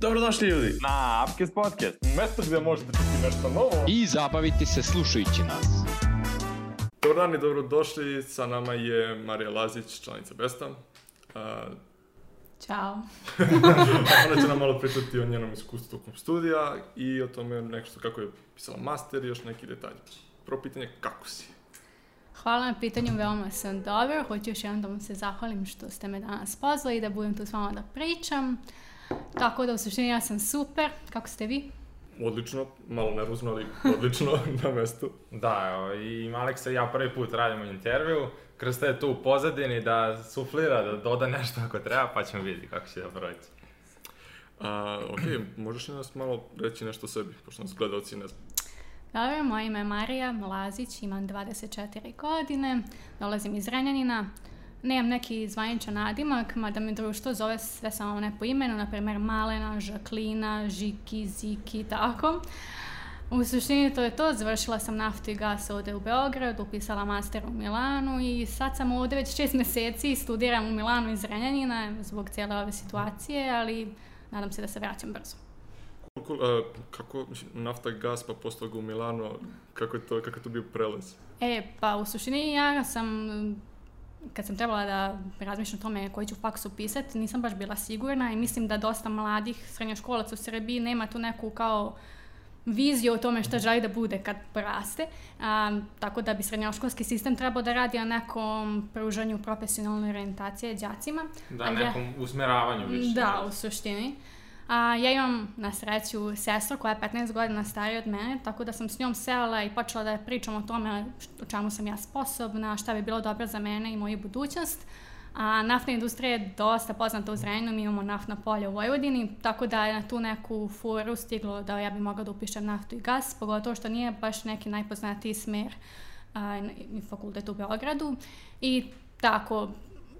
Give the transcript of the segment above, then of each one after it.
Dobrodošli ljudi! Na Upcast Podcast, mesto gde možete čuti nešto novo i zabaviti se slušajući nas. Dobar dan i dobrodošli, sa nama je Marija Lazić, članica Besta. Uh, Ćao. ona će nam malo pričati o njenom iskustvu tokom studija i o tome nešto kako je pisala master i još neki detalji. Prvo pitanje, kako si? Hvala na pitanju, veoma sam dobro. Hoću još jednom da vam se zahvalim što ste me danas pozvali i da budem tu s vama da pričam. Tako da u suštini ja sam super. Kako ste vi? Odlično, malo nervozno, ali odlično na mestu. Da, evo, i Aleksa i ja prvi put radimo intervju. Krsta je tu u pozadini da suflira, da doda nešto ako treba, pa ćemo vidjeti kako će da proći. A, ok, možeš li nas malo reći nešto o sebi, pošto nas gledalci ne znam. Dobro, moje ime je Marija Lazić, imam 24 godine, dolazim iz Renjanina. Nemam neki zvaničan nadimak, mada mi društvo zove sve samo ne po imenu, na primjer Malena, Žaklina, Žiki, Ziki, tako. U suštini to je to, završila sam naftu i gas ovde u Beogradu, upisala master u Milanu i sad sam ovde već šest meseci, studiram u Milanu iz Renjanina zbog cijele ove situacije, ali nadam se da se vraćam brzo. Kako, uh, kako nafta i gas pa posle u Milano, kako je to, kako je to bio prelaz? E, pa u suštini ja sam kad sam trebala da razmišljam o tome koji ću faks upisati, nisam baš bila sigurna i mislim da dosta mladih srednjoškolaca u Srbiji nema tu neku kao viziju o tome šta želi da bude kad poraste. A, tako da bi srednjoškolski sistem trebao da radi na nekom pružanju profesionalne orijentacije đacima. Da, nekom ja, usmeravanju više. Da, u suštini. A, ja imam na sreću sestru koja je 15 godina starija od mene, tako da sam s njom sela i počela da pričam o tome o čemu sam ja sposobna, šta bi bilo dobro za mene i moju budućnost. A naftna industrija je dosta poznata u Zrenjaninu, mi imamo naftna polja u Vojvodini, tako da je na tu neku furu stiglo da ja bi mogla da upišem naftu i gas, pogotovo što nije baš neki najpoznatiji smer a, fakultet u Beogradu. I tako,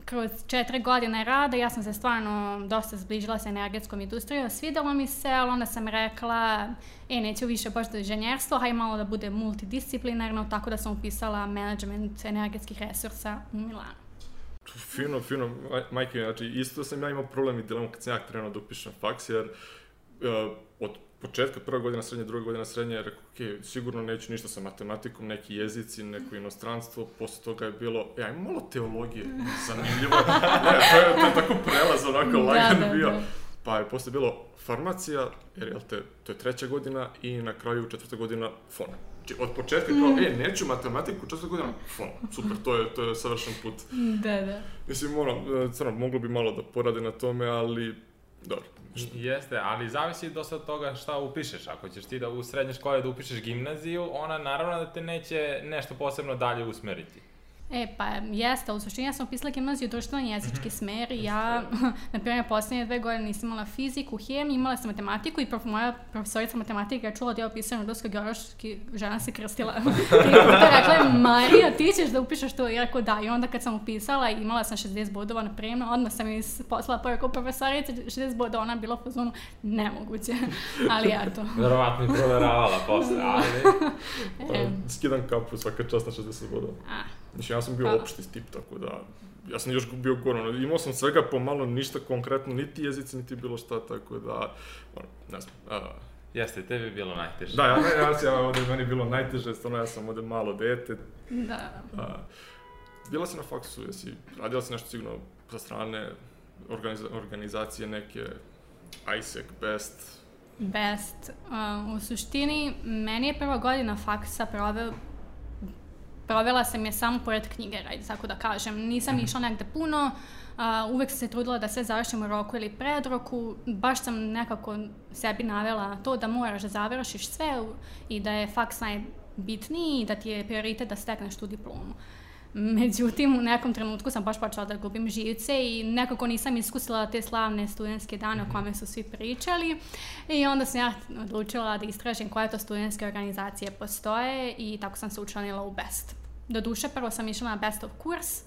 kroz četiri godine rada ja sam se stvarno dosta zbližila sa energetskom industrijom, svidelo mi se, ali onda sam rekla, e, neću više baš do inženjerstvo, haj malo da bude multidisciplinarno, tako da sam upisala management energetskih resursa u Milanu. Fino, fino, majke, znači isto sam ja imao problem i dilemu kad sam ja krenuo da upišem faks, jer uh, od početka prva godina srednje, druga godina srednje, rekao, ok, sigurno neću ništa sa matematikom, neki jezici, neko inostranstvo, posle toga je bilo, e, aj malo teologije, zanimljivo, ne, to je, to je tako prelaz, onako da, lagan da, bio. Da. Pa je posle bilo farmacija, jer, jel te, to je treća godina i na kraju četvrta godina fona. Znači, od početka kao, mm. e, neću matematiku, četvrta godina, fon, super, to je, to je savršen put. Da, da. Mislim, moram, e, crno, moglo bi malo da porade na tome, ali, dobro, Jeste, ali zavisi dosta od toga šta upišeš. Ako ćeš ti da u srednjoj školi da upišeš gimnaziju, ona naravno da te neće nešto posebno dalje usmeriti. E, pa jeste, u suštini ja sam upisala gimnaziju društveno jezički smer i ja, na primjer, poslednje dve godine nisam imala fiziku, hemiju, imala sam matematiku i prof, moja profesorica matematika je čula da ja upisujem rusko geološki, žena se krstila. I puta rekla, Marija, ti ćeš da upišeš to? I rekao da. I onda kad sam upisala imala sam 60 bodova na prijemno, odmah sam iz poslala poruku profesorice, 60 bodova, ona bila po zvonu, nemoguće. ali eto. Verovatno i proveravala posle, ali... e. Skidam kapu svaka čast na 60 bodova. A. Mislim, ja sam bio pa. opšti tip, tako da ja sam još bio gore, imao sam svega pomalo ništa konkretno, niti jezici, niti bilo šta, tako da, ono, ne znam. A, Jeste, tebi je bilo najteže. Da, ja, ja, ja, ja ovde meni bilo najteže, stvarno ja sam ovde malo dete. Da. A, bila si na faksu, jesi radila si nešto sigurno sa strane organiza, organizacije neke, ISEC, BEST, Best. Uh, u suštini, meni je prva godina faksa proveo provela sam je samo pored knjige, ajde tako da kažem. Nisam mm -hmm. išla negde puno, uh, uvek sam se trudila da sve završim u roku ili pred roku. Baš sam nekako sebi navela to da moraš da završiš sve i da je faks najbitniji i da ti je prioritet da stekneš tu diplomu. Međutim, u nekom trenutku sam baš počela da gubim živce i nekako nisam iskusila te slavne studentske dane o mhm. kome su svi pričali. I onda sam ja odlučila da istražim koje to studentske organizacije postoje i tako sam se učlanila u BEST. Do duše, prvo sam išla na Bestov kurs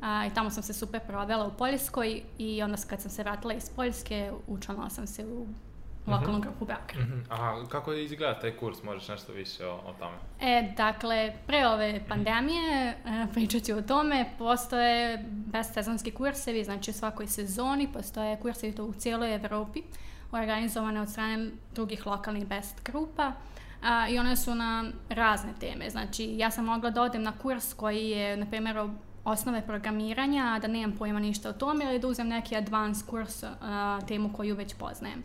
a, i tamo sam se super provela u Poljskoj i onda kad sam se vratila iz Poljske, učlanila sam se u mhm. grupu Beograd. Mm -hmm. A kako izgleda taj kurs? Možeš nešto više o, o tome? E, dakle, pre ove pandemije, e, pričat ću o tome, postoje bestsezonski kursevi, znači u svakoj sezoni, postoje kursevi to u cijeloj Evropi. organizovane od strane drugih lokalnih best grupa. A, I one su na razne teme. Znači, ja sam mogla da odem na kurs koji je, na primjer, osnove programiranja, a da nemam pojma ništa o tome, ili da uzem neki advanced kurs, a, temu koju već poznajem.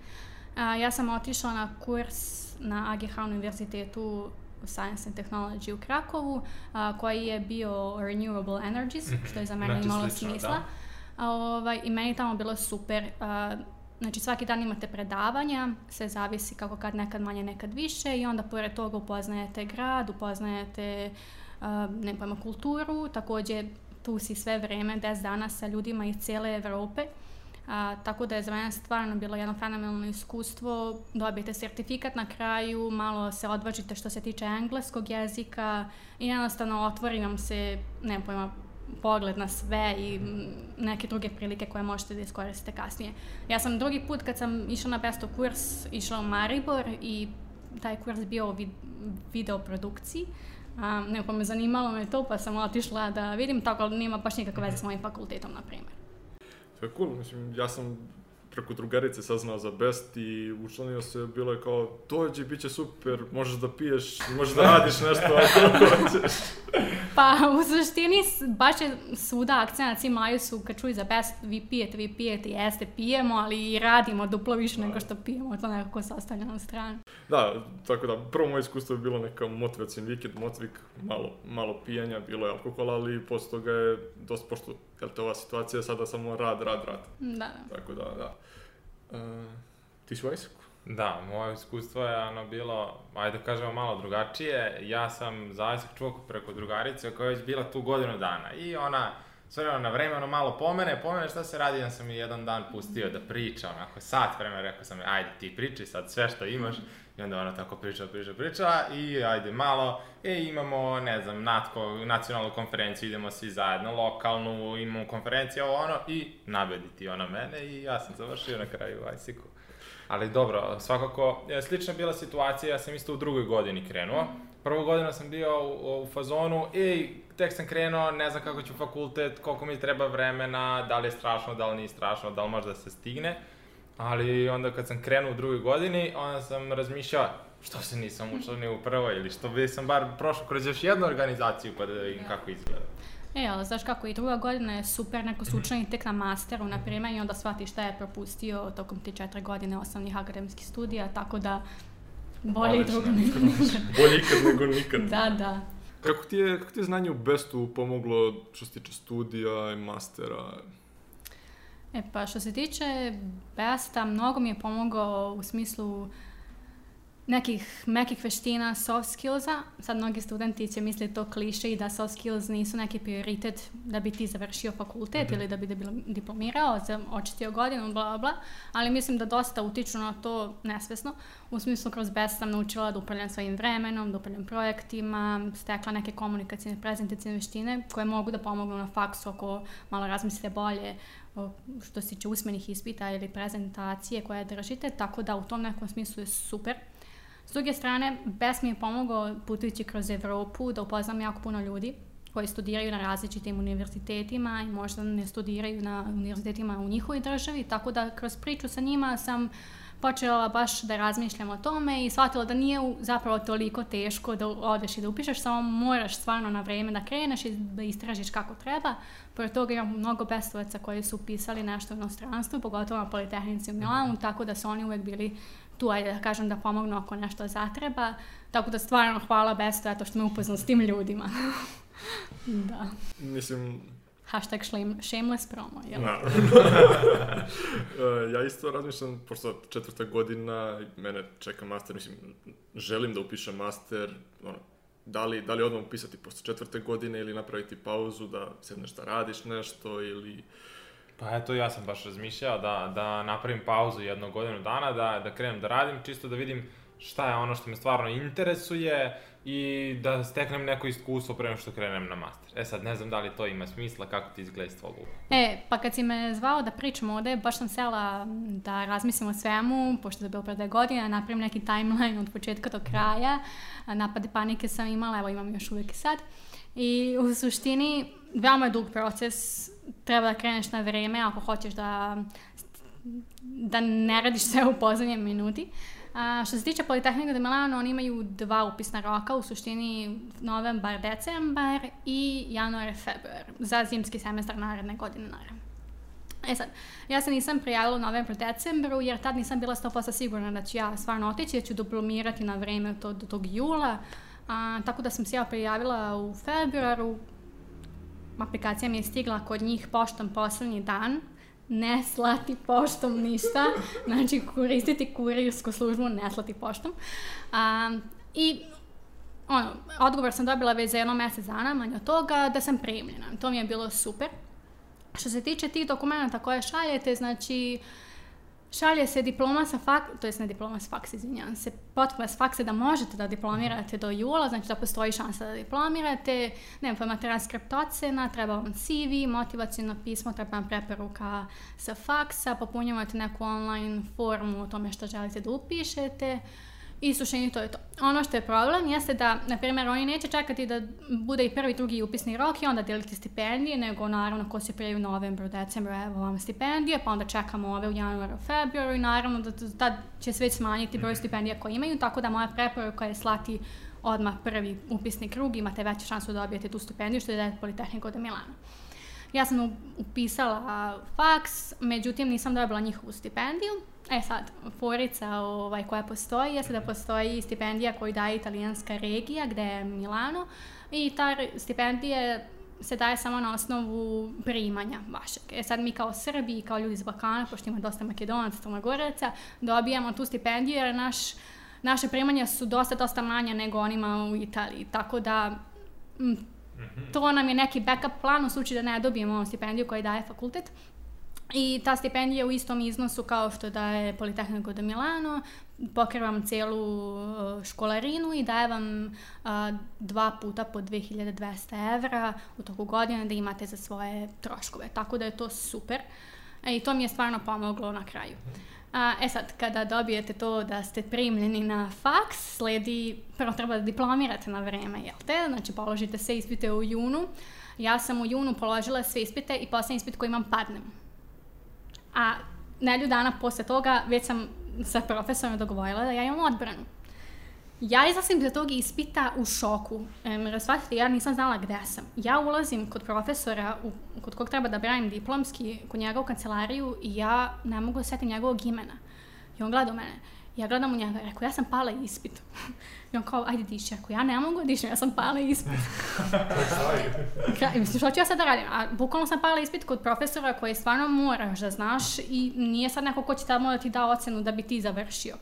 A, ja sam otišla na kurs na AGH univerzitetu Science and Technology u Krakovu, a, koji je bio Renewable Energies, što je za mene Znači, imalo slično, smisla. da. A, ovaj, I meni tamo bilo super. A, znači svaki dan imate predavanja, sve zavisi kako kad nekad manje, nekad više i onda pored toga upoznajete grad, upoznajete ne pojma, kulturu, takođe tu si sve vreme, 10 dana sa ljudima iz cijele Evrope. A, tako da je za mene stvarno bilo jedno fenomenalno iskustvo. Dobijete sertifikat na kraju, malo se odvažite što se tiče engleskog jezika i jednostavno otvori vam se, ne pojma, pogled na sve i neke druge prilike koje možete da iskoristite kasnije. Ja sam drugi put kad sam išla na Besto kurs, išla u Maribor i taj kurs bio o vid videoprodukciji. A, ne, pa me zanimalo me to, pa sam otišla da vidim, tako ali nema baš nikakve veze s mojim fakultetom, na primjer. To je cool, mislim, ja sam preko drugarice saznao za Best i učlanio se, bilo je kao, dođi, bit će super, možeš da piješ, možeš da radiš nešto ako hoćeš. Pa u suštini baš je svuda akcenat, svi maju su kad čuju za best, vi pijete, vi pijete, jeste, pijemo, ali i radimo duplo više nego što pijemo, to nekako se ostavlja na stranu. Da, tako da, prvo moje iskustvo je bilo neka motivacijan vikend, motvik, malo, malo pijanja, bilo je alkohola, ali posle toga je dosta, pošto, jel te, ova situacija je sada samo rad, rad, rad. Da, da. Tako da, da. Uh, ti si u Ajseku? Da, moje iskustvo je ono bilo, ajde da kažemo malo drugačije. Ja sam za Isaac čuo preko drugarice koja je već bila tu godinu dana i ona sve vremena na vreme ono malo pomene, pomene šta se radi, ja sam je jedan dan pustio da priča, onako sat vremena rekao sam, ajde ti priči sad sve što imaš i onda ona tako priča, priča, priča i ajde malo, e imamo, ne znam, natko, nacionalnu konferenciju, idemo svi zajedno, lokalnu, imamo konferenciju, ovo ono i nabediti ona mene i ja sam završio na kraju Isaacu. Ali dobro, svakako, e, slična bila situacija, ja sam isto u drugoj godini krenuo. Prvu godinu sam bio u, u fazonu, ej, tek sam krenuo, ne znam kako ću fakultet, koliko mi treba vremena, da li je strašno, da li nije strašno, da li može da se stigne. Ali onda kad sam krenuo u drugoj godini, onda sam razmišljao, što se nisam učlanio u prvoj ili što bi sam bar prošao kroz još jednu organizaciju pa da vidim kako izgleda. E, ali znaš kako, i druga godina je super, neko se učlani tek na masteru, na primjer, i onda shvati šta je propustio tokom te četiri godine osnovnih akademskih studija, tako da bolje i drugo nego nikad. Bolje ikad nego nikad. Da, da. Kako ti je, kako ti je znanje u Bestu pomoglo što se tiče studija i mastera? E pa što se tiče Besta, mnogo mi je pomogao u smislu nekih mekih veština, soft skillsa. Sad mnogi studenti će misliti to kliše i da soft skills nisu neki prioritet da bi ti završio fakultet ili da bi diplo- diplomirao, za- očistio godinu, bla, bla. Ali mislim da dosta utiču na to nesvesno. U smislu kroz Best sam naučila da upravljam svojim vremenom, da upravljam projektima, stekla neke komunikacijne, prezentacijne veštine koje mogu da pomognu na faksu ako malo razmislite bolje što se tiče usmenih ispita ili prezentacije koje držite, tako da u tom nekom smislu je super. S druge strane, BES mi je pomogao putujući kroz Evropu da upoznam jako puno ljudi koji studiraju na različitim univerzitetima i možda ne studiraju na univerzitetima u njihovoj državi, tako da kroz priču sa njima sam počela baš da razmišljam o tome i shvatila da nije zapravo toliko teško da odeš i da upišeš, samo moraš stvarno na vreme da kreneš i da istražiš kako treba. Pored toga imam mnogo bestovaca koji su upisali nešto u inostranstvu, pogotovo na Politehnici u Milanu, tako da su oni uvek bili tu, ajde da kažem, da pomognu ako nešto zatreba. Tako da stvarno hvala Besto, eto što me upoznao s tim ljudima. da. Mislim, Hashtag shame, shameless promo, jel? Na. E, ja isto razmišljam, pošto četvrta godina, mene čeka master, mislim, želim da upišem master, ono, da li, da li odmah upisati posle četvrte godine ili napraviti pauzu da sedneš da radiš nešto ili... Pa eto, ja sam baš razmišljao da, da napravim pauzu jednu godinu dana, da, da krenem da radim, čisto da vidim šta je ono što me stvarno interesuje i da steknem neko iskustvo pre što krenem na master. E sad, ne znam da li to ima smisla, kako ti izgleda iz tvog. E, pa kad si me zvao da pričam ovde, baš sam sela da razmislim o svemu, pošto je bilo pre dve godine, napravim neki timeline od početka do kraja. Napade panike sam imala, evo imam još uvijek i sad. I u suštini, veoma je dug proces, treba da kreneš na vreme ako hoćeš da da ne radiš sve u pozadnjem minuti. A, što se tiče Politehnika de Milano, oni imaju dva upisna roka, u suštini novembar, decembar i januar, februar, za zimski semestar naredne godine, naravno. E sad, ja se nisam prijavila u novembru, decembru, jer tad nisam bila 100% sigurna da ću ja stvarno otići, da ću diplomirati na vreme to, do tog jula, a, tako da sam se ja prijavila u februaru, aplikacija mi je stigla kod njih poštom poslednji dan, ne slati poštom ništa, znači koristiti kurirsku službu, ne slati poštom. Um, I ono, odgovor sam dobila već za jedno mesec dana, manje od toga, da sam primljena. To mi je bilo super. Što se tiče tih dokumenta koje šaljete, znači, šalje se diploma sa fak, to jest ne diploma sa faks, izvinjavam se, potvrda s faksa da možete da diplomirate do jula, znači da postoji šansa da diplomirate, ne znam, transkript ocena, treba vam CV, motivacijno pismo, treba vam preporuka sa faksa, popunjavate neku online formu o tome što želite da upišete, I sušenje to je to. Ono što je problem jeste da, na primjer, oni neće čekati da bude i prvi, drugi upisni rok i onda deliti stipendije, nego naravno ko se prijavi u novembru, decembru, evo vam stipendije, pa onda čekamo ove u januaru, februaru i naravno da tad će se već smanjiti broj stipendija koje imaju, tako da moja preporuka je slati odmah prvi upisni krug, imate veću šansu da dobijete tu stipendiju, što je da Politehnika od Milana. Ja sam upisala faks, međutim nisam dobila njihovu stipendiju, E sad, forica ovaj, koja postoji jeste da postoji stipendija koju daje italijanska regija gde je Milano i ta stipendija se daje samo na osnovu primanja vašeg. E sad mi kao Srbi i kao ljudi iz Balkana, pošto ima dosta Makedonaca, Crnogoraca, dobijamo tu stipendiju jer naš, naše primanja su dosta, dosta manja nego onima u Italiji. Tako da m, to nam je neki backup plan u slučaju da ne dobijemo stipendiju koju daje fakultet. I ta stipendija u istom iznosu kao što daje Politehnico de Milano, pokriva vam celu uh, školarinu i daje vam uh, dva puta po 2200 evra u toku godine da imate za svoje troškove. Tako da je to super. E, I to mi je stvarno pomoglo na kraju. A, e sad, kada dobijete to da ste primljeni na faks, sledi, prvo treba da diplomirate na vreme, jel te? Znači, položite sve ispite u junu. Ja sam u junu položila sve ispite i poslednji ispit koji imam padnem a nelju dana posle toga već sam sa profesorom dogovorila da ja imam odbranu. Ja izlazim za tog ispita u šoku. Jer shvatite, ja nisam znala gde sam. Ja ulazim kod profesora, u, kod kog treba da branim diplomski, kod njega u kancelariju i ja ne mogu da setim njegovog imena. I on gleda u mene. Ja gledam u njega, rekao, ja sam pala ispit. I on kao, ajde diši, ako ja ne mogu da dišem, ja sam pala ispit. I mislim, što ću ja sad da radim? A bukvalno sam pala ispit kod profesora koji stvarno moraš da znaš i nije sad neko ko će tamo da ti da ocenu da bi ti završio.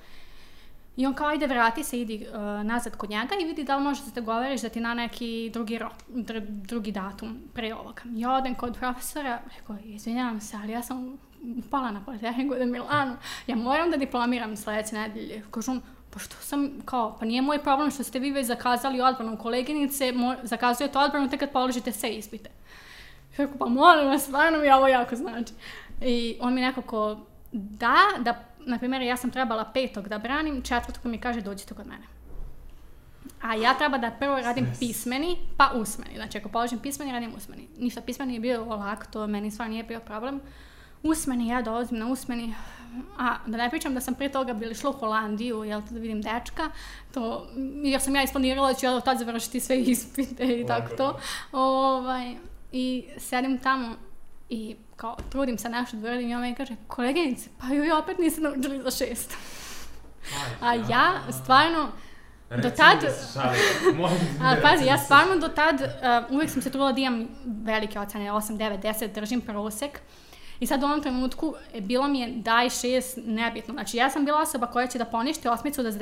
I on kao, ajde vrati se, idi uh, nazad kod njega i vidi da li možeš da te govoriš da ti na neki drugi, rok, dr, drugi datum pre ovoga. Ja odem kod profesora, rekao, izvinjavam se, ali ja sam upala na Politehniku de Milano, ja moram da diplomiram sledeće nedelje. Kažu on, pa što sam, kao, pa nije moj problem što ste vi već zakazali odbranu koleginice, mo, zakazujete odbranu tek kad položite sve ispite. Rekao, pa molim vas, stvarno mi ovo jako znači. I on mi nekako da, da, na primjer, ja sam trebala petog da branim, četvrtog mi kaže dođite kod mene. A ja treba da prvo radim pismeni, pa usmeni. Znači, ako položim pismeni, radim usmeni. Ništa, pismeni je bio lak, to meni stvarno nije bio problem. Usmeni, ja dolazim na usmeni, a da ne pričam da sam pre toga bila šla u Holandiju, jel, da vidim dečka, to, jer sam ja isplanirala da ću ja do tad završiti sve ispite i tako to. Ovaj, I sedim tamo i kao trudim se nešto da uradim i on meni kaže, koleginice, pa joj opet niste naučili za šest. A ja stvarno, do tad... a, pazi, ja stvarno do tad, uh, uvek sam se trudila da imam velike ocene, 8, 9, 10, držim prosek. Uh, I sad u ovom trenutku e, bilo mi je daj šest, nebitno. Znači ja sam bila osoba koja će da poništi osmicu da s.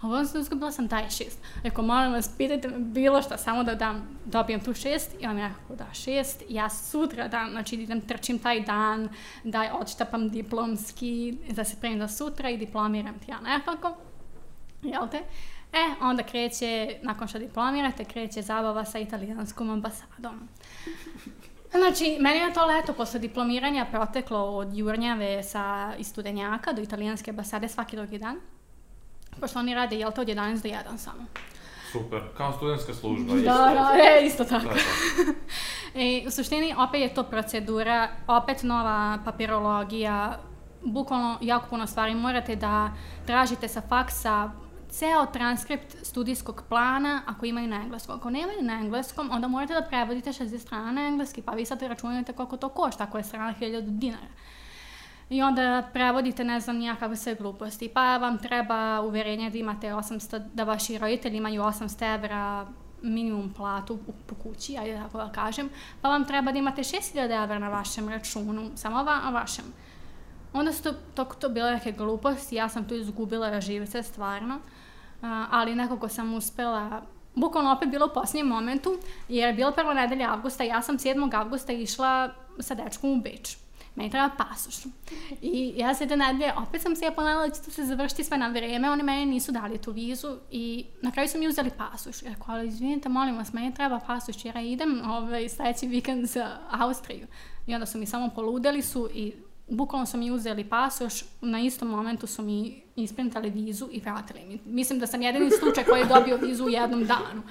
A u ovom trenutku bila sam daj šest. Rekao, molim vas, pitajte me bilo šta, samo da dam, dobijem tu šest. I on mi rekao, da šest. Ja sutra dan, znači idem trčim taj dan, da odštapam diplomski, da se primim za sutra i diplomiram ti ja nekako. Jel te? E, onda kreće, nakon što diplomirate, kreće zabava sa italijanskom ambasadom. Znači, meni je to leto posle diplomiranja proteklo od jurnjave sa istudenjaka do italijanske ambasade svaki drugi dan. Pošto oni rade, jel to, od 11 do 1 samo. Super, kao studentska služba. Da, isto. da, e, isto tako. Da, da. I, u suštini, opet je to procedura, opet nova papirologija, bukvalno jako puno stvari. Morate da tražite sa faksa ceo transkript studijskog plana ako imaju na engleskom. Ako nemaju na engleskom, onda morate da prevodite 60 strana na engleski, pa vi sad računate koliko to košta, ako je strana 1000 dinara. I onda prevodite, ne znam, nijakav sve gluposti. Pa vam treba uverenje da imate 800, da vaši roditelji imaju 800 evra minimum platu po kući, ajde tako da kažem, pa vam treba da imate 6000 evra na vašem računu, samo va, vašem. Onda su to, to, to bile neke gluposti, ja sam tu izgubila živce, stvarno, A, ali nekako sam uspela, bukvalno opet bilo u posljednjem momentu, jer je bila prva nedelja avgusta, ja sam 7. avgusta išla sa dečkom u Beč. Meni treba pasoš. I ja se te nedelje, opet sam se ja ponadala da će to se završiti sve na vreme, oni meni nisu dali tu vizu i na kraju su mi uzeli pasoš. Rekao, ali izvinite, molim vas, meni treba pasoš jer ja idem ovaj, sledeći vikend za Austriju. I onda su mi samo poludeli su i bukvalno su mi uzeli pasoš, na istom momentu su mi isprintali vizu i vratili mi. Mislim da sam jedini slučaj koji je dobio vizu u jednom danu.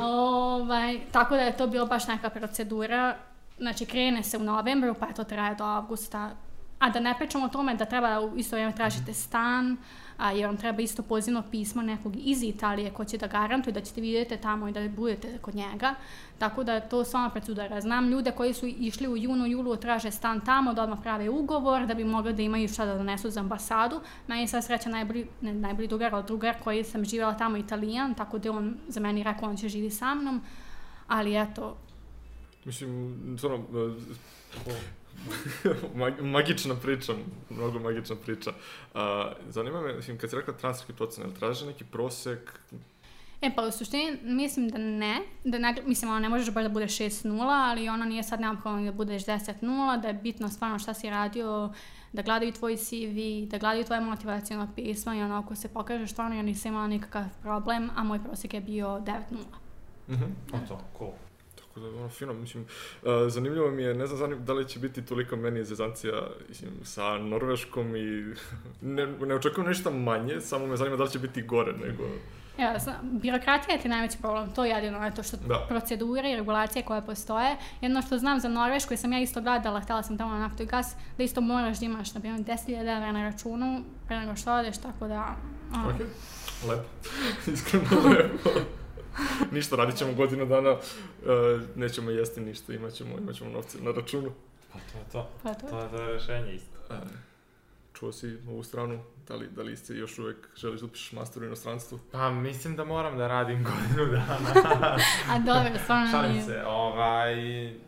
Ovaj, tako da je to bilo baš neka procedura. Znači, krene se u novembru, pa to traje do avgusta. A da ne pričamo o tome da treba u isto vrijeme tražite stan, a, jer vam treba isto pozivno pismo nekog iz Italije ko će da garantuje da ćete vidjeti tamo i da budete kod njega. Tako da to stvarno procedura. Znam ljude koji su išli u junu, julu, traže stan tamo, da odmah prave ugovor, da bi mogli da imaju šta da donesu za ambasadu. Meni je sad sreća najbolji, ne najbolji drugar, ali drugar koji sam živjela tamo italijan, tako da on za meni rekao on će živi sa mnom. Ali eto, Mislim, stvarno, e, magična priča, mnogo magična priča. A, zanima me, mislim, kad si rekla transferski procen, jel traže neki prosek? E pa u suštini mislim da ne, da ne, mislim ono ne možeš baš da bude 6-0, ali ono nije sad neophodno da budeš 10-0, da je bitno stvarno šta si radio, da gledaju tvoj CV, da gledaju tvoje motivacijalno pismo i ono ako se pokaže stvarno ja nisam imala nikakav problem, a moj prosjek je bio 9-0. Mhm. O to, cool. Tako da, ono, fino, mislim, uh, zanimljivo mi je, ne znam zanim, da li će biti toliko meni zezancija, mislim, sa Norveškom i ne, ne očekujem ništa manje, samo me zanima da li će biti gore nego... Ja, znam, birokratija je ti najveći problem, to je jedino, eto što Da. procedure i regulacije koje postoje. Jedno što znam za Norvešku, i sam ja isto gledala, htjela sam tamo na naftu i gas, da isto moraš da imaš, na primjer, 10.000 evra na računu pre nego što odeš, tako da... ono, Ok, lepo. Iskreno lepo. ništa, radit ćemo godinu dana, uh, nećemo jesti ništa, imat ćemo, imat ćemo novce na računu. Pa to je to. Pa to je To je to rešenje isto. Uh, čuo si ovu stranu, da li, da li si još uvek želiš da upišeš master u inostranstvu? Pa mislim da moram da radim godinu dana. A dobro, stvarno Šalim se, ovaj,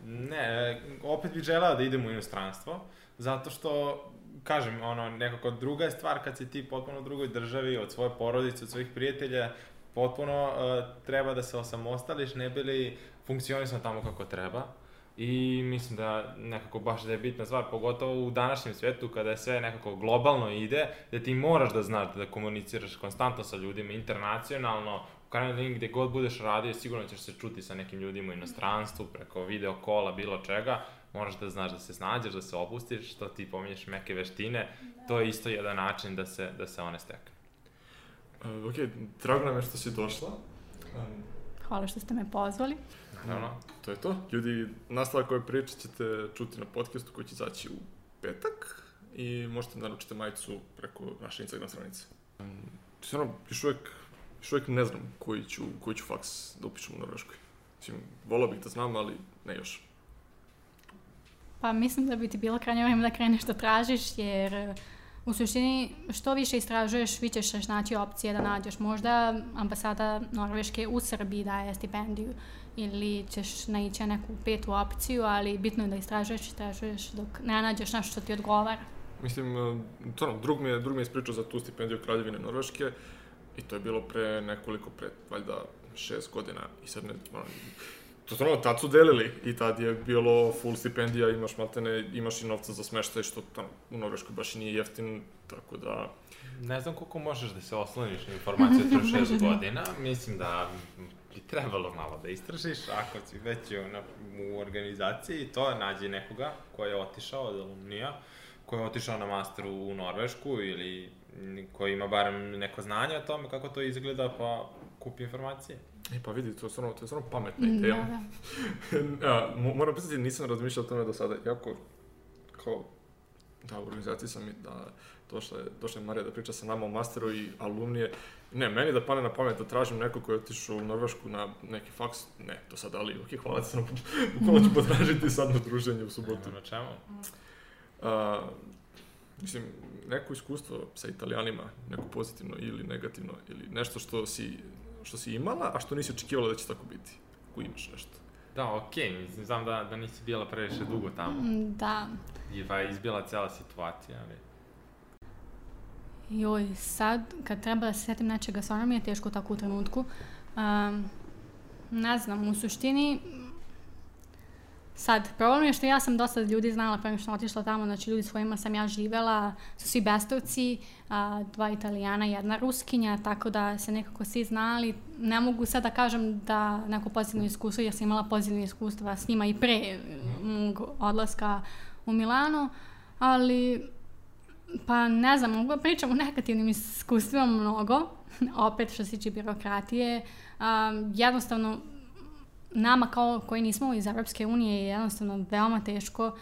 ne, opet bih želeo da idem u inostranstvo, zato što, kažem, ono, nekako druga je stvar kad si ti potpuno u drugoj državi, od svoje porodice, od svojih prijatelja, potpuno uh, treba da se osamostališ, ne bi li funkcionisao tamo kako treba. I mislim da nekako baš da je bitna stvar, pogotovo u današnjem svetu kada je sve nekako globalno ide, da ti moraš da znaš da komuniciraš konstantno sa ljudima, internacionalno, u krajnjoj liniji gde god budeš radio, sigurno ćeš se čuti sa nekim ljudima u inostranstvu, preko video kola, bilo čega, moraš da znaš da se snađeš, da se opustiš, što ti pominješ meke veštine, to je isto jedan način da se, da se one stekne. Uh, ok, drago nam je što si došla. Um, Hvala što ste me pozvali. Naravno. to je to. Ljudi, nastavak ove priče ćete čuti na podcastu koji će izaći u petak i možete da naručite majicu preko naše Instagram stranice. Um, stvarno, još uvek, još uvek ne znam koji ću, koji ću faks da upišem u Norveškoj. Mislim, volao bih da znam, ali ne još. Pa mislim da bi ti bilo krajnje vreme da kreneš da tražiš, jer u suštini što više istražuješ, vi ćeš naći opcije da nađeš. Možda ambasada Norveške u Srbiji daje stipendiju ili ćeš naići na neku petu opciju, ali bitno je da istražuješ, istražuješ dok ne nađeš nešto što ti odgovara. Mislim, uh, stvarno, drug mi je, drug mi je ispričao za tu stipendiju Kraljevine Norveške i to je bilo pre nekoliko, pre, valjda, šest godina i sad ne, ono, to stvarno, tad su delili i tad je bilo full stipendija, imaš maltene, imaš i novca za smeštaj, što tamo u Norveškoj baš i nije jeftin, tako da, Ne znam koliko možeš da se osloniš na informaciju od pre šest godina, mislim da bi trebalo malo da istražiš, ako si već na, u organizaciji, to nađi nekoga ko je otišao od alumnija, ko je otišao na masteru u Norvešku ili koji ima barem neko znanje o tome kako to izgleda, pa kupi informacije. E pa vidi, to je stvarno, to je stvarno pametna Da, ideja. da. A, mo- moram priznati, nisam razmišljao o tome do sada, jako, kao, Da, u organizaciji sam i da došla je, došla je Marija da priča sa nama o masteru i alumnije. Ne, meni da pane na pamet da tražim neko ko je otišao u Norvešku na neki faks, ne, to sad ali, ok, hvala ti, bukvalno ću potražiti sad na druženje u subotu. Na čemu? A, mislim, neko iskustvo sa italijanima, neko pozitivno ili negativno, ili nešto što si, što si imala, a što nisi očekivala da će tako biti, ako imaš nešto. Da, okej, mislim, znam da, da nisi bila previše dugo tamo. Mm, Da, I pa je izbila cela situacija, ali... joj, sad kad treba da se setim nečega, stvarno mi je teško tako u trenutku. Um, ne znam, u suštini, sad, problem je što ja sam dosta ljudi znala pre nego što otišla tamo, znači ljudi s kojima sam ja živela su svi bestovci, a, dva italijana, jedna ruskinja, tako da se nekako svi znali. Ne mogu sad da kažem da neko pozitivno iskustvo, jer sam imala pozitivno iskustva s njima i pre mog odlaska u Milano, ali pa ne znam, mogu da pričam o negativnim iskustvima mnogo, opet što se tiče birokratije. Um, jednostavno, nama kao koji nismo iz Europske unije je jednostavno veoma teško uh,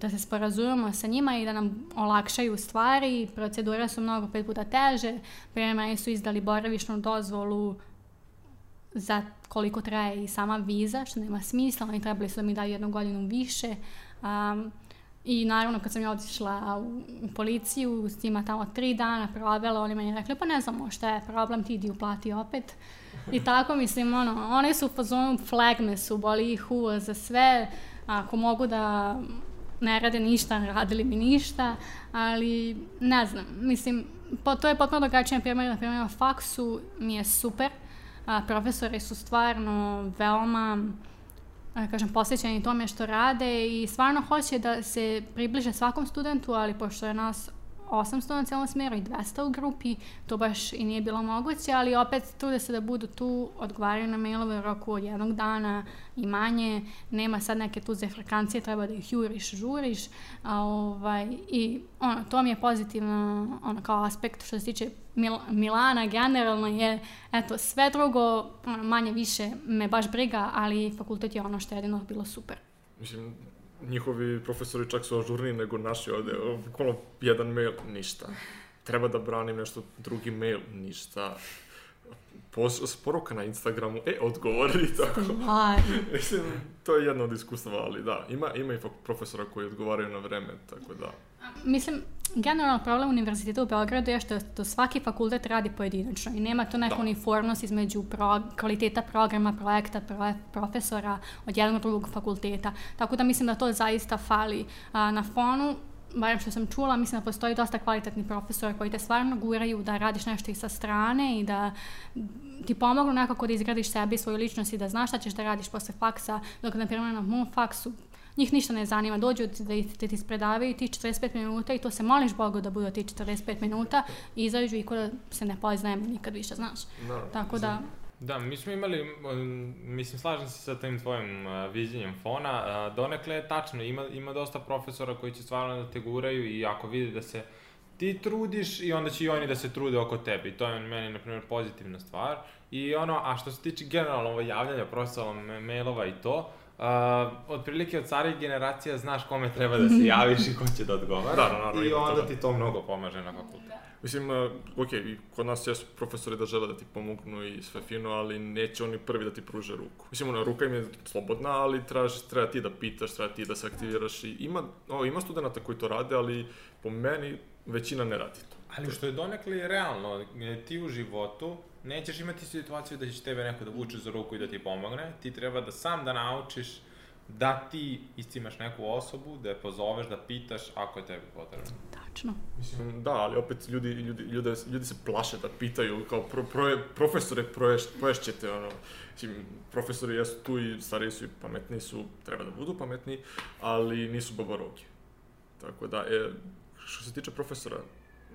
da se sporazumemo sa njima i da nam olakšaju stvari. Procedure su mnogo pet puta teže. Prema meni su izdali boravišnu dozvolu za koliko traje i sama viza, što nema smisla. Oni trebali su da mi daju jednu godinu više. Um, I naravno kad sam ja otišla u, u policiju, s njima tamo tri dana provela, oni meni rekli pa ne znamo šta je problem, ti idi uplati opet. I tako mislim, ono, one su u fazonu flagme su, boli ih uvo za sve, ako mogu da ne rade ništa, radili bi ništa, ali ne znam, mislim, po, to je potpuno drugačije, na primjer, na primjer na faksu mi je super, a, profesori su stvarno veoma da kažem, posvećeni tome što rade i stvarno hoće da se približe svakom studentu, ali pošto je nas 800 na celom smeru i 200 u grupi, to baš i nije bilo moguće, ali opet trude se da budu tu, odgovaraju na mailove u roku od jednog dana i manje, nema sad neke tu zefrakancije, treba da ih juriš, žuriš, a, ovaj, i ono, to mi je pozitivno ono, kao aspekt što se tiče Mil Milana generalno je, eto, sve drugo ono, manje više me baš briga, ali fakultet je ono što je jedino bilo super. Mislim, njihovi profesori čak su ažurniji nego naši ovde, bukvalno jedan mail, ništa. Treba da branim nešto, drugi mail, ništa. Poruka na Instagramu, e, odgovori tako. Mislim, to je jedno od iskustava, ali da, ima, ima i profesora koji odgovaraju na vreme, tako da. Mislim, generalno problem univerziteta u Beogradu je što to svaki fakultet radi pojedinačno i nema tu neku Da. uniformnost između pro, kvaliteta programa, projekta, pro, profesora od jednog drugog fakulteta. Tako da mislim da to zaista fali. A, na fonu barem što sam čula, mislim da postoji dosta kvalitetni profesora koji te stvarno guraju da radiš nešto i sa strane i da ti pomognu nekako da izgradiš sebi svoju ličnost i da znaš šta ćeš da radiš posle faksa, dok na primjer na mom faksu njih ništa ne zanima, dođu ti da, ti- da ti spredavaju ti 45 minuta i to se moliš Bogu da budu ti 45 minuta i izađu i ko da se ne poznajemo nikad više, znaš. Da, Tako da, Da, mi smo imali, mislim, slažem se sa tim tvojim uh, viđenjem fona, donekle je tačno, ima, ima dosta profesora koji će stvarno da te guraju i ako vide da se ti trudiš i onda će i oni da se trude oko tebe i to je meni, na primjer, pozitivna stvar. I ono, a što se tiče generalno ovo javljanja profesora, me- mailova i to, Uh, otprilike od starih generacija znaš kome treba da se javiš i ko će da odgovara. Da, naravno, I onda toga. ti to mnogo pomaže na fakultetu. Mislim, uh, ok, kod nas jesu profesori da žele da ti pomognu i sve fino, ali neće oni prvi da ti pruže ruku. Mislim, ona ruka im je slobodna, ali trebaš, treba ti da pitaš, treba ti da se aktiviraš i ima, o, ima studenta koji to rade, ali po meni većina ne radi to. Ali što je donekle realno, ti u životu nećeš imati situaciju da će tebe neko da vuče za ruku i da ti pomogne, ti treba da sam da naučiš da ti istimaš neku osobu, da je pozoveš, da pitaš ako je tebi potrebno. tačno. Mislim, da, ali opet ljudi, ljudi, ljude, ljudi se plaše da pitaju, kao pro, pro, profesore proješ, poješćete, ono, mislim, profesori jesu tu i stariji su i pametniji su, treba da budu pametniji, ali nisu babarogi. Tako da, e, što se tiče profesora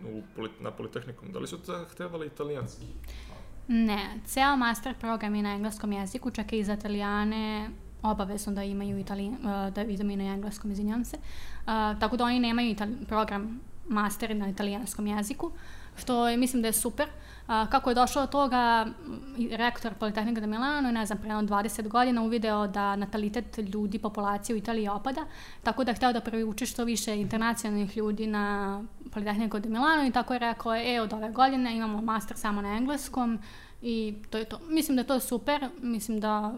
u, na Politehnikom, da li su zahtevali italijanski? Ne, ceo master program je na engleskom jeziku, čak i za italijane obavezno da imaju italijan, da imaju na engleskom, izvinjam se. Uh, tako da oni nemaju itali, program master na italijanskom jeziku, što je, mislim da je super. A, kako je došlo od toga, rektor Politehnika de Milano, ne znam, pre jedno 20 godina uvideo da natalitet ljudi, populacije u Italiji opada, tako da je hteo da privuče što više internacionalnih ljudi na Politehniku de Milano i tako je rekao, e, od ove godine imamo master samo na engleskom i to je to. Mislim da je to super, mislim da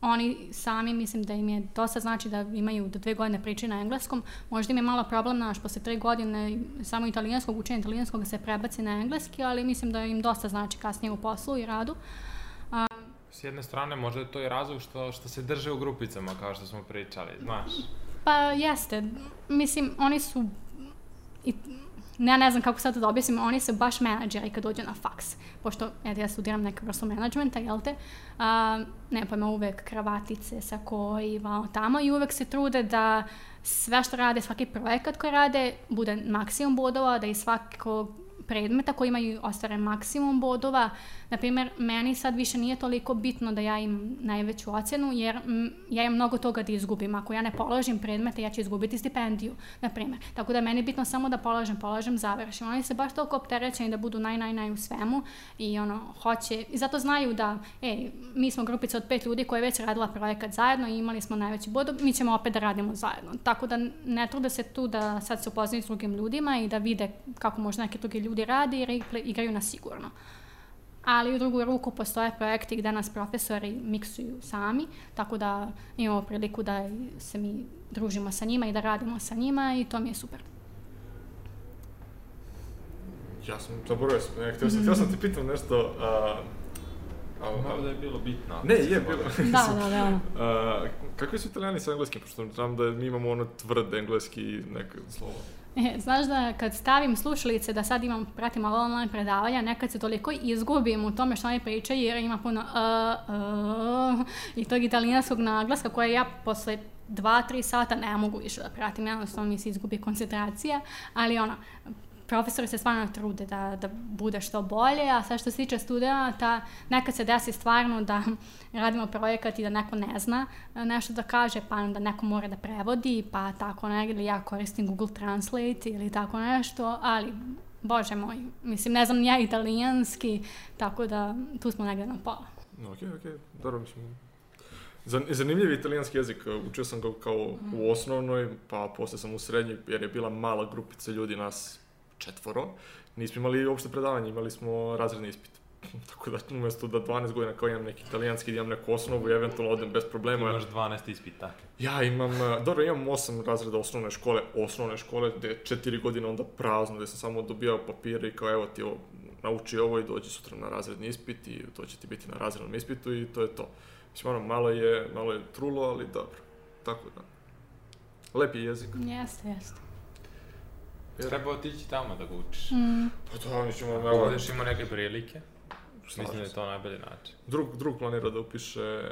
oni sami mislim da im je dosta znači da imaju do dve godine priče na engleskom. Možda im je malo problem naš posle tre godine samo italijanskog učenja italijanskog se prebaci na engleski, ali mislim da im dosta znači kasnije u poslu i radu. S jedne strane, možda je to i razlog što, što se drže u grupicama, kao što smo pričali, znaš. Pa jeste, mislim oni su ne, ne znam kako sad da objasnim, oni su baš menadžeri kad dođu na faks. Pošto, eto, ja studiram neku vrstu menadžmenta, jel te? A, ne pojma, uvek kravatice, sako i vamo tamo i uvek se trude da sve što rade, svaki projekat koji rade, bude maksimum bodova, da i svakog predmeta koji imaju ostvaren maksimum bodova. Naprimjer, meni sad više nije toliko bitno da ja imam najveću ocenu, jer m, ja imam mnogo toga da izgubim. Ako ja ne položim predmete, ja ću izgubiti stipendiju, na primjer. Tako da je meni bitno samo da polažem, polažem, završim. Oni se baš toliko opterećeni da budu naj, naj, naj u svemu i ono, hoće, i zato znaju da, ej, mi smo grupica od pet ljudi koja je već radila projekat zajedno i imali smo najveći bod, mi ćemo opet da radimo zajedno. Tako da ne trude se tu da sad se upoznaju s drugim ljudima i da vide kako možda neki drugi ljudi radi jer igle- igraju na sigurno. Ali u drugu ruku postoje projekti gde nas profesori miksuju sami, tako da imamo priliku da se mi družimo sa njima i da radimo sa njima i to mi je super. Ja sam, zaboravio sam, ne, htio sam, htio sam ti pitam nešto, a, a, Malo da je bilo bitno. Ne, je bilo. Da, da, da. ono. A, kakvi su italijani sa engleskim, pošto znam da mi imamo ono tvrd engleski i neka slova. E, znaš da kad stavim slušalice da sad imam, pratim ovo online predavanja, nekad se toliko izgubim u tome što oni pričaju jer ima puno uh, uh, i tog italijanskog naglaska koje ja posle dva, tri sata ne mogu više da pratim, jednostavno mi se izgubi koncentracija, ali ono, profesori se stvarno trude da, da bude što bolje, a sve što se tiče studenta, nekad se desi stvarno da radimo projekat i da neko ne zna e, nešto da kaže, pa onda neko mora da prevodi, pa tako negdje, ili ja koristim Google Translate ili tako nešto, ali Bože moj, mislim, ne znam ni ja italijanski, tako da tu smo negdje na pola. Okej, okej, dobro, mislim. Zan- Zanimljiv je italijanski jezik, učio sam ga kao u osnovnoj, pa posle sam u srednjoj, jer je bila mala grupica ljudi, nas četvoro. Nismo imali uopšte predavanje, imali smo razredni ispit. Tako da umjesto da 12 godina kao imam neki italijanski, da imam neku osnovu i eventualno odem bez problema. Imaš 12 ispita. Ja imam, e, dobro, imam osam razreda osnovne škole, osnovne škole, gde je četiri godine onda prazno, gde sam samo dobijao papire i kao evo ti ovo, nauči ovo i dođi sutra na razredni ispit i to će ti biti na razrednom ispitu i to je to. Mislim, ono, malo je, malo je trulo, ali dobro. Tako da. Lep je jezik. Jeste, jeste. Treba otići tamo da ga učiš. Mm. Pa to, mi ćemo, Ako evo, budeš imao neke prilike, mislim da slažem je to najbolji način. Drug, drug planira da upiše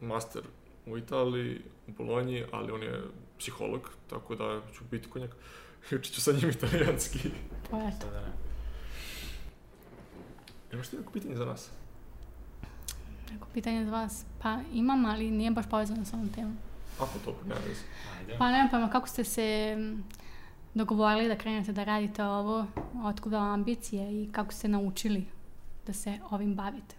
master u Italiji, u Bolonji, ali on je psiholog, tako da ću biti kod njega. I učit ću sa njim italijanski. To je to. Sada ne. Imaš ti neko pitanje za nas? Neko pitanje za vas? Pa imam, ali nije baš povezano sa ovom temom. Ako to, nema veze. Pa nemam pojma, kako ste se dogovorili da krenete da radite ovo, otkuda ambicije i kako ste naučili da se ovim bavite?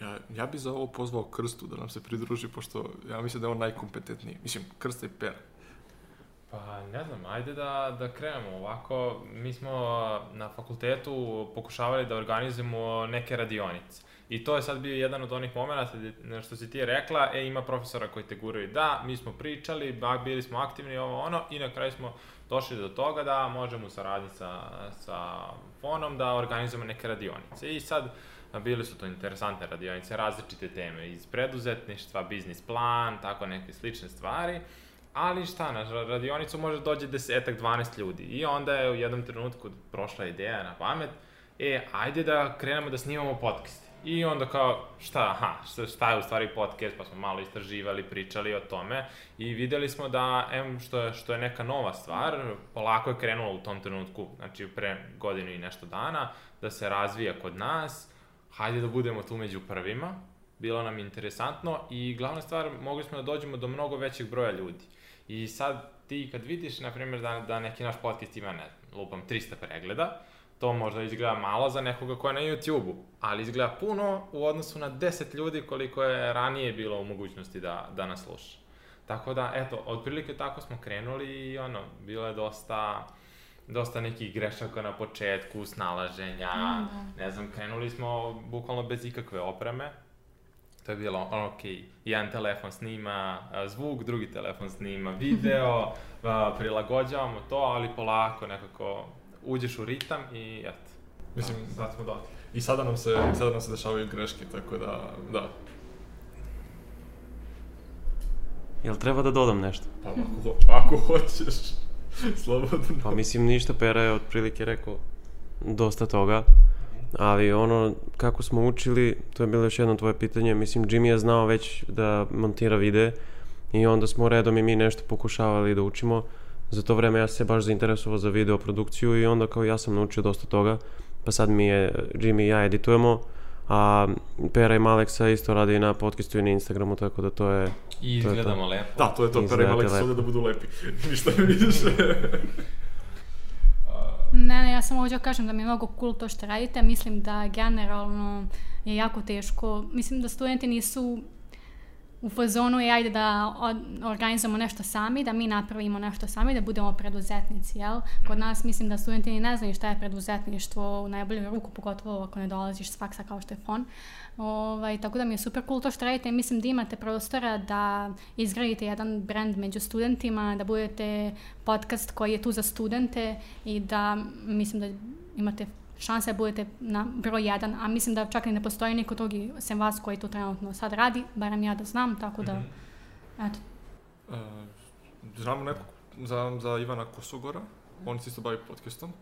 Ja, ja bi za ovo pozvao Krstu da nam se pridruži, pošto ja mislim da je on najkompetentniji. Mislim, Krsta i Per. Pa ne znam, ajde da, da krenemo ovako. Mi smo na fakultetu pokušavali da organizujemo neke radionice. I to je sad bio jedan od onih momenta što si ti rekla, e ima profesora koji te guraju. Da, mi smo pričali, bili smo aktivni, ovo ono, i na kraju smo došli do toga da možemo u saradnji sa, sa fonom da organizujemo neke radionice. I sad bili su to interesantne radionice, različite teme iz preduzetništva, biznis plan, tako neke slične stvari. Ali šta, na ra- radionicu može dođe desetak, 12 ljudi. I onda je u jednom trenutku prošla ideja na pamet, e, ajde da krenemo da snimamo podcast. I onda kao, šta, aha, šta, je u stvari podcast, pa smo malo istraživali, pričali o tome. I videli smo da, em, što je, što je neka nova stvar, polako je krenulo u tom trenutku, znači pre godinu i nešto dana, da se razvija kod nas, hajde da budemo tu među prvima, bilo nam interesantno i glavna stvar, mogli smo da dođemo do mnogo većeg broja ljudi. I sad ti kad vidiš, na primjer, da, da neki naš podcast ima, ne znam, lupam, 300 pregleda, to možda izgleda malo za nekoga ko je na YouTube-u, ali izgleda puno u odnosu na 10 ljudi koliko je ranije bilo u mogućnosti da, da nas sluša. Tako da, eto, otprilike tako smo krenuli i ono, bilo je dosta, dosta nekih grešaka na početku, snalaženja, ne znam, krenuli smo bukvalno bez ikakve opreme, To je bilo, ok, jedan telefon snima zvuk, drugi telefon snima video, prilagođavamo to, ali polako nekako uđeš u ritam i eto. Mislim, sad smo dati. I sada nam se, sada nam se dešavaju greške, tako da, da. Jel treba da dodam nešto? Pa ako, ako hoćeš, slobodno. Pa mislim ništa, Pera je otprilike rekao dosta toga. Ali ono, kako smo učili, to je bilo još jedno tvoje pitanje, mislim Jimmy je znao već da montira videe i onda smo redom i mi nešto pokušavali da učimo. Za to vreme ja sam se baš zainteresovao za video produkciju i onda kao ja sam naučio dosta toga, pa sad mi je Jimmy i ja editujemo, a Pera i Maleksa isto radi na podcastu i na Instagramu, tako da to je... I izgledamo lepo. Da, to je to, Pera i Malek lepo. su da budu lepi. Ništa ne vidiš. Ne, ne, ja samo hoću da kažem da mi je mnogo cool to što radite. Mislim da generalno je jako teško. Mislim da studenti nisu u fazonu je ajde da organizujemo nešto sami, da mi napravimo nešto sami, da budemo preduzetnici, jel? Kod nas mislim da studenti ni ne znaju šta je preduzetništvo u najbolju ruku, pogotovo ako ne dolaziš s faksa kao što je fon. Ovaj, tako da mi je super cool to što radite i mislim da imate prostora da izgradite jedan brand među studentima, da budete podcast koji je tu za studente i da mislim da imate šanse da budete na broj jedan, a mislim da čak i ne postoji niko drugi sem vas koji to trenutno sad radi, barem ja da znam, tako da, eto. Uh, znamo nekog za, za Ivana Kosogora, on se isto bavi podcastom.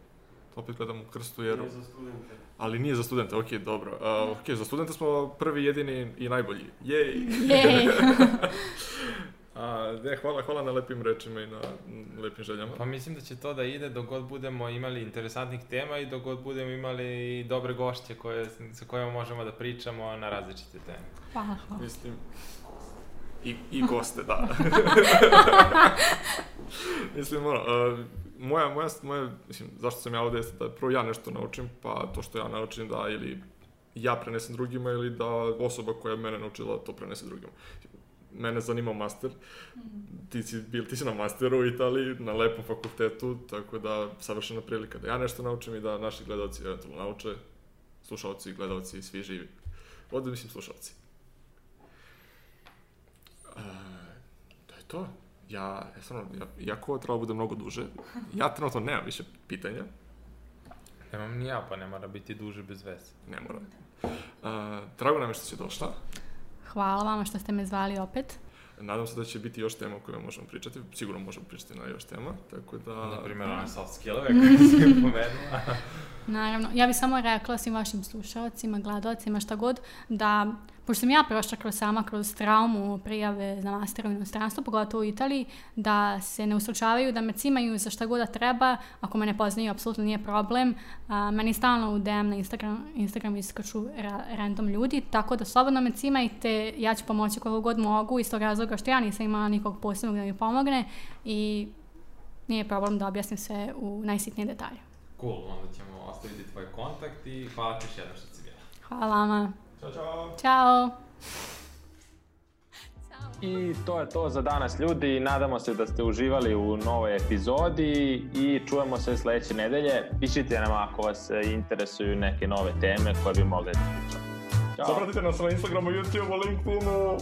To opet gledam u krstu jer... za studente. Ali nije za studente, ok, dobro. Uh, ok, za studente smo prvi, jedini i najbolji. Jej! Jej! A, ne, hvala, hvala na lepim rečima i na lepim željama. Pa mislim da će to da ide dok god budemo imali interesantnih tema i dok god budemo imali dobre gošće koje, sa kojima možemo da pričamo na različite teme. Hvala, hvala. Mislim, i, i goste, da. mislim, ono, uh, moja, moja, moja, mislim, zašto sam ja ovde jeste da prvo ja nešto naučim, pa to što ja naučim da ili ja prenesem drugima ili da osoba koja je mene naučila to prenese drugima. Mene zanima master, ti si, bil, ti si na masteru u Italiji, na lepom fakultetu, tako da savršena prilika da ja nešto naučim i da naši gledalci eventualno nauče, slušalci, gledalci, svi živi. Ovde mislim slušalci. E, to je to. Ja, ja stvarno, ja, iako ovo treba bude mnogo duže, ja trenutno nemam više pitanja, Nemam ni ja, pa ne mora biti duže bez veze. ne moram. Uh, drago nam je što si došla. Hvala vama što ste me zvali opet. Nadam se da će biti još tema o kojima možemo pričati. Sigurno možemo pričati na još tema, tako da... Na primjer, one soft skillove koje si pomenula. Naravno, ja bih samo rekla svim vašim slušalcima, gledalcima, šta god, da, pošto sam ja prošla kroz sama, kroz traumu prijave za master u inostranstvu, pogotovo u Italiji, da se ne uslučavaju, da me cimaju za šta god da treba, ako me ne poznaju, apsolutno nije problem. A, meni stalno u DM na Instagram, Instagram iskaču ra, random ljudi, tako da slobodno me cimajte, ja ću pomoći koliko god mogu, iz tog razloga što ja nisam imala nikog posebnog da mi pomogne i nije problem da objasnim sve u najsitnije detalje. Cool, onda ćemo ostaviti tvoj kontakt i hvala ti još jednom što si bila. Hvala vama. Ćao, čao! Ćao! I to je to za danas ljudi, nadamo se da ste uživali u novoj epizodi i čujemo se sledeće nedelje. Pišite nam ako vas interesuju neke nove teme koje bi mogli da pričamo. Ćao! Zapratite nas na Instagramu, YouTubeu, LinkedInu.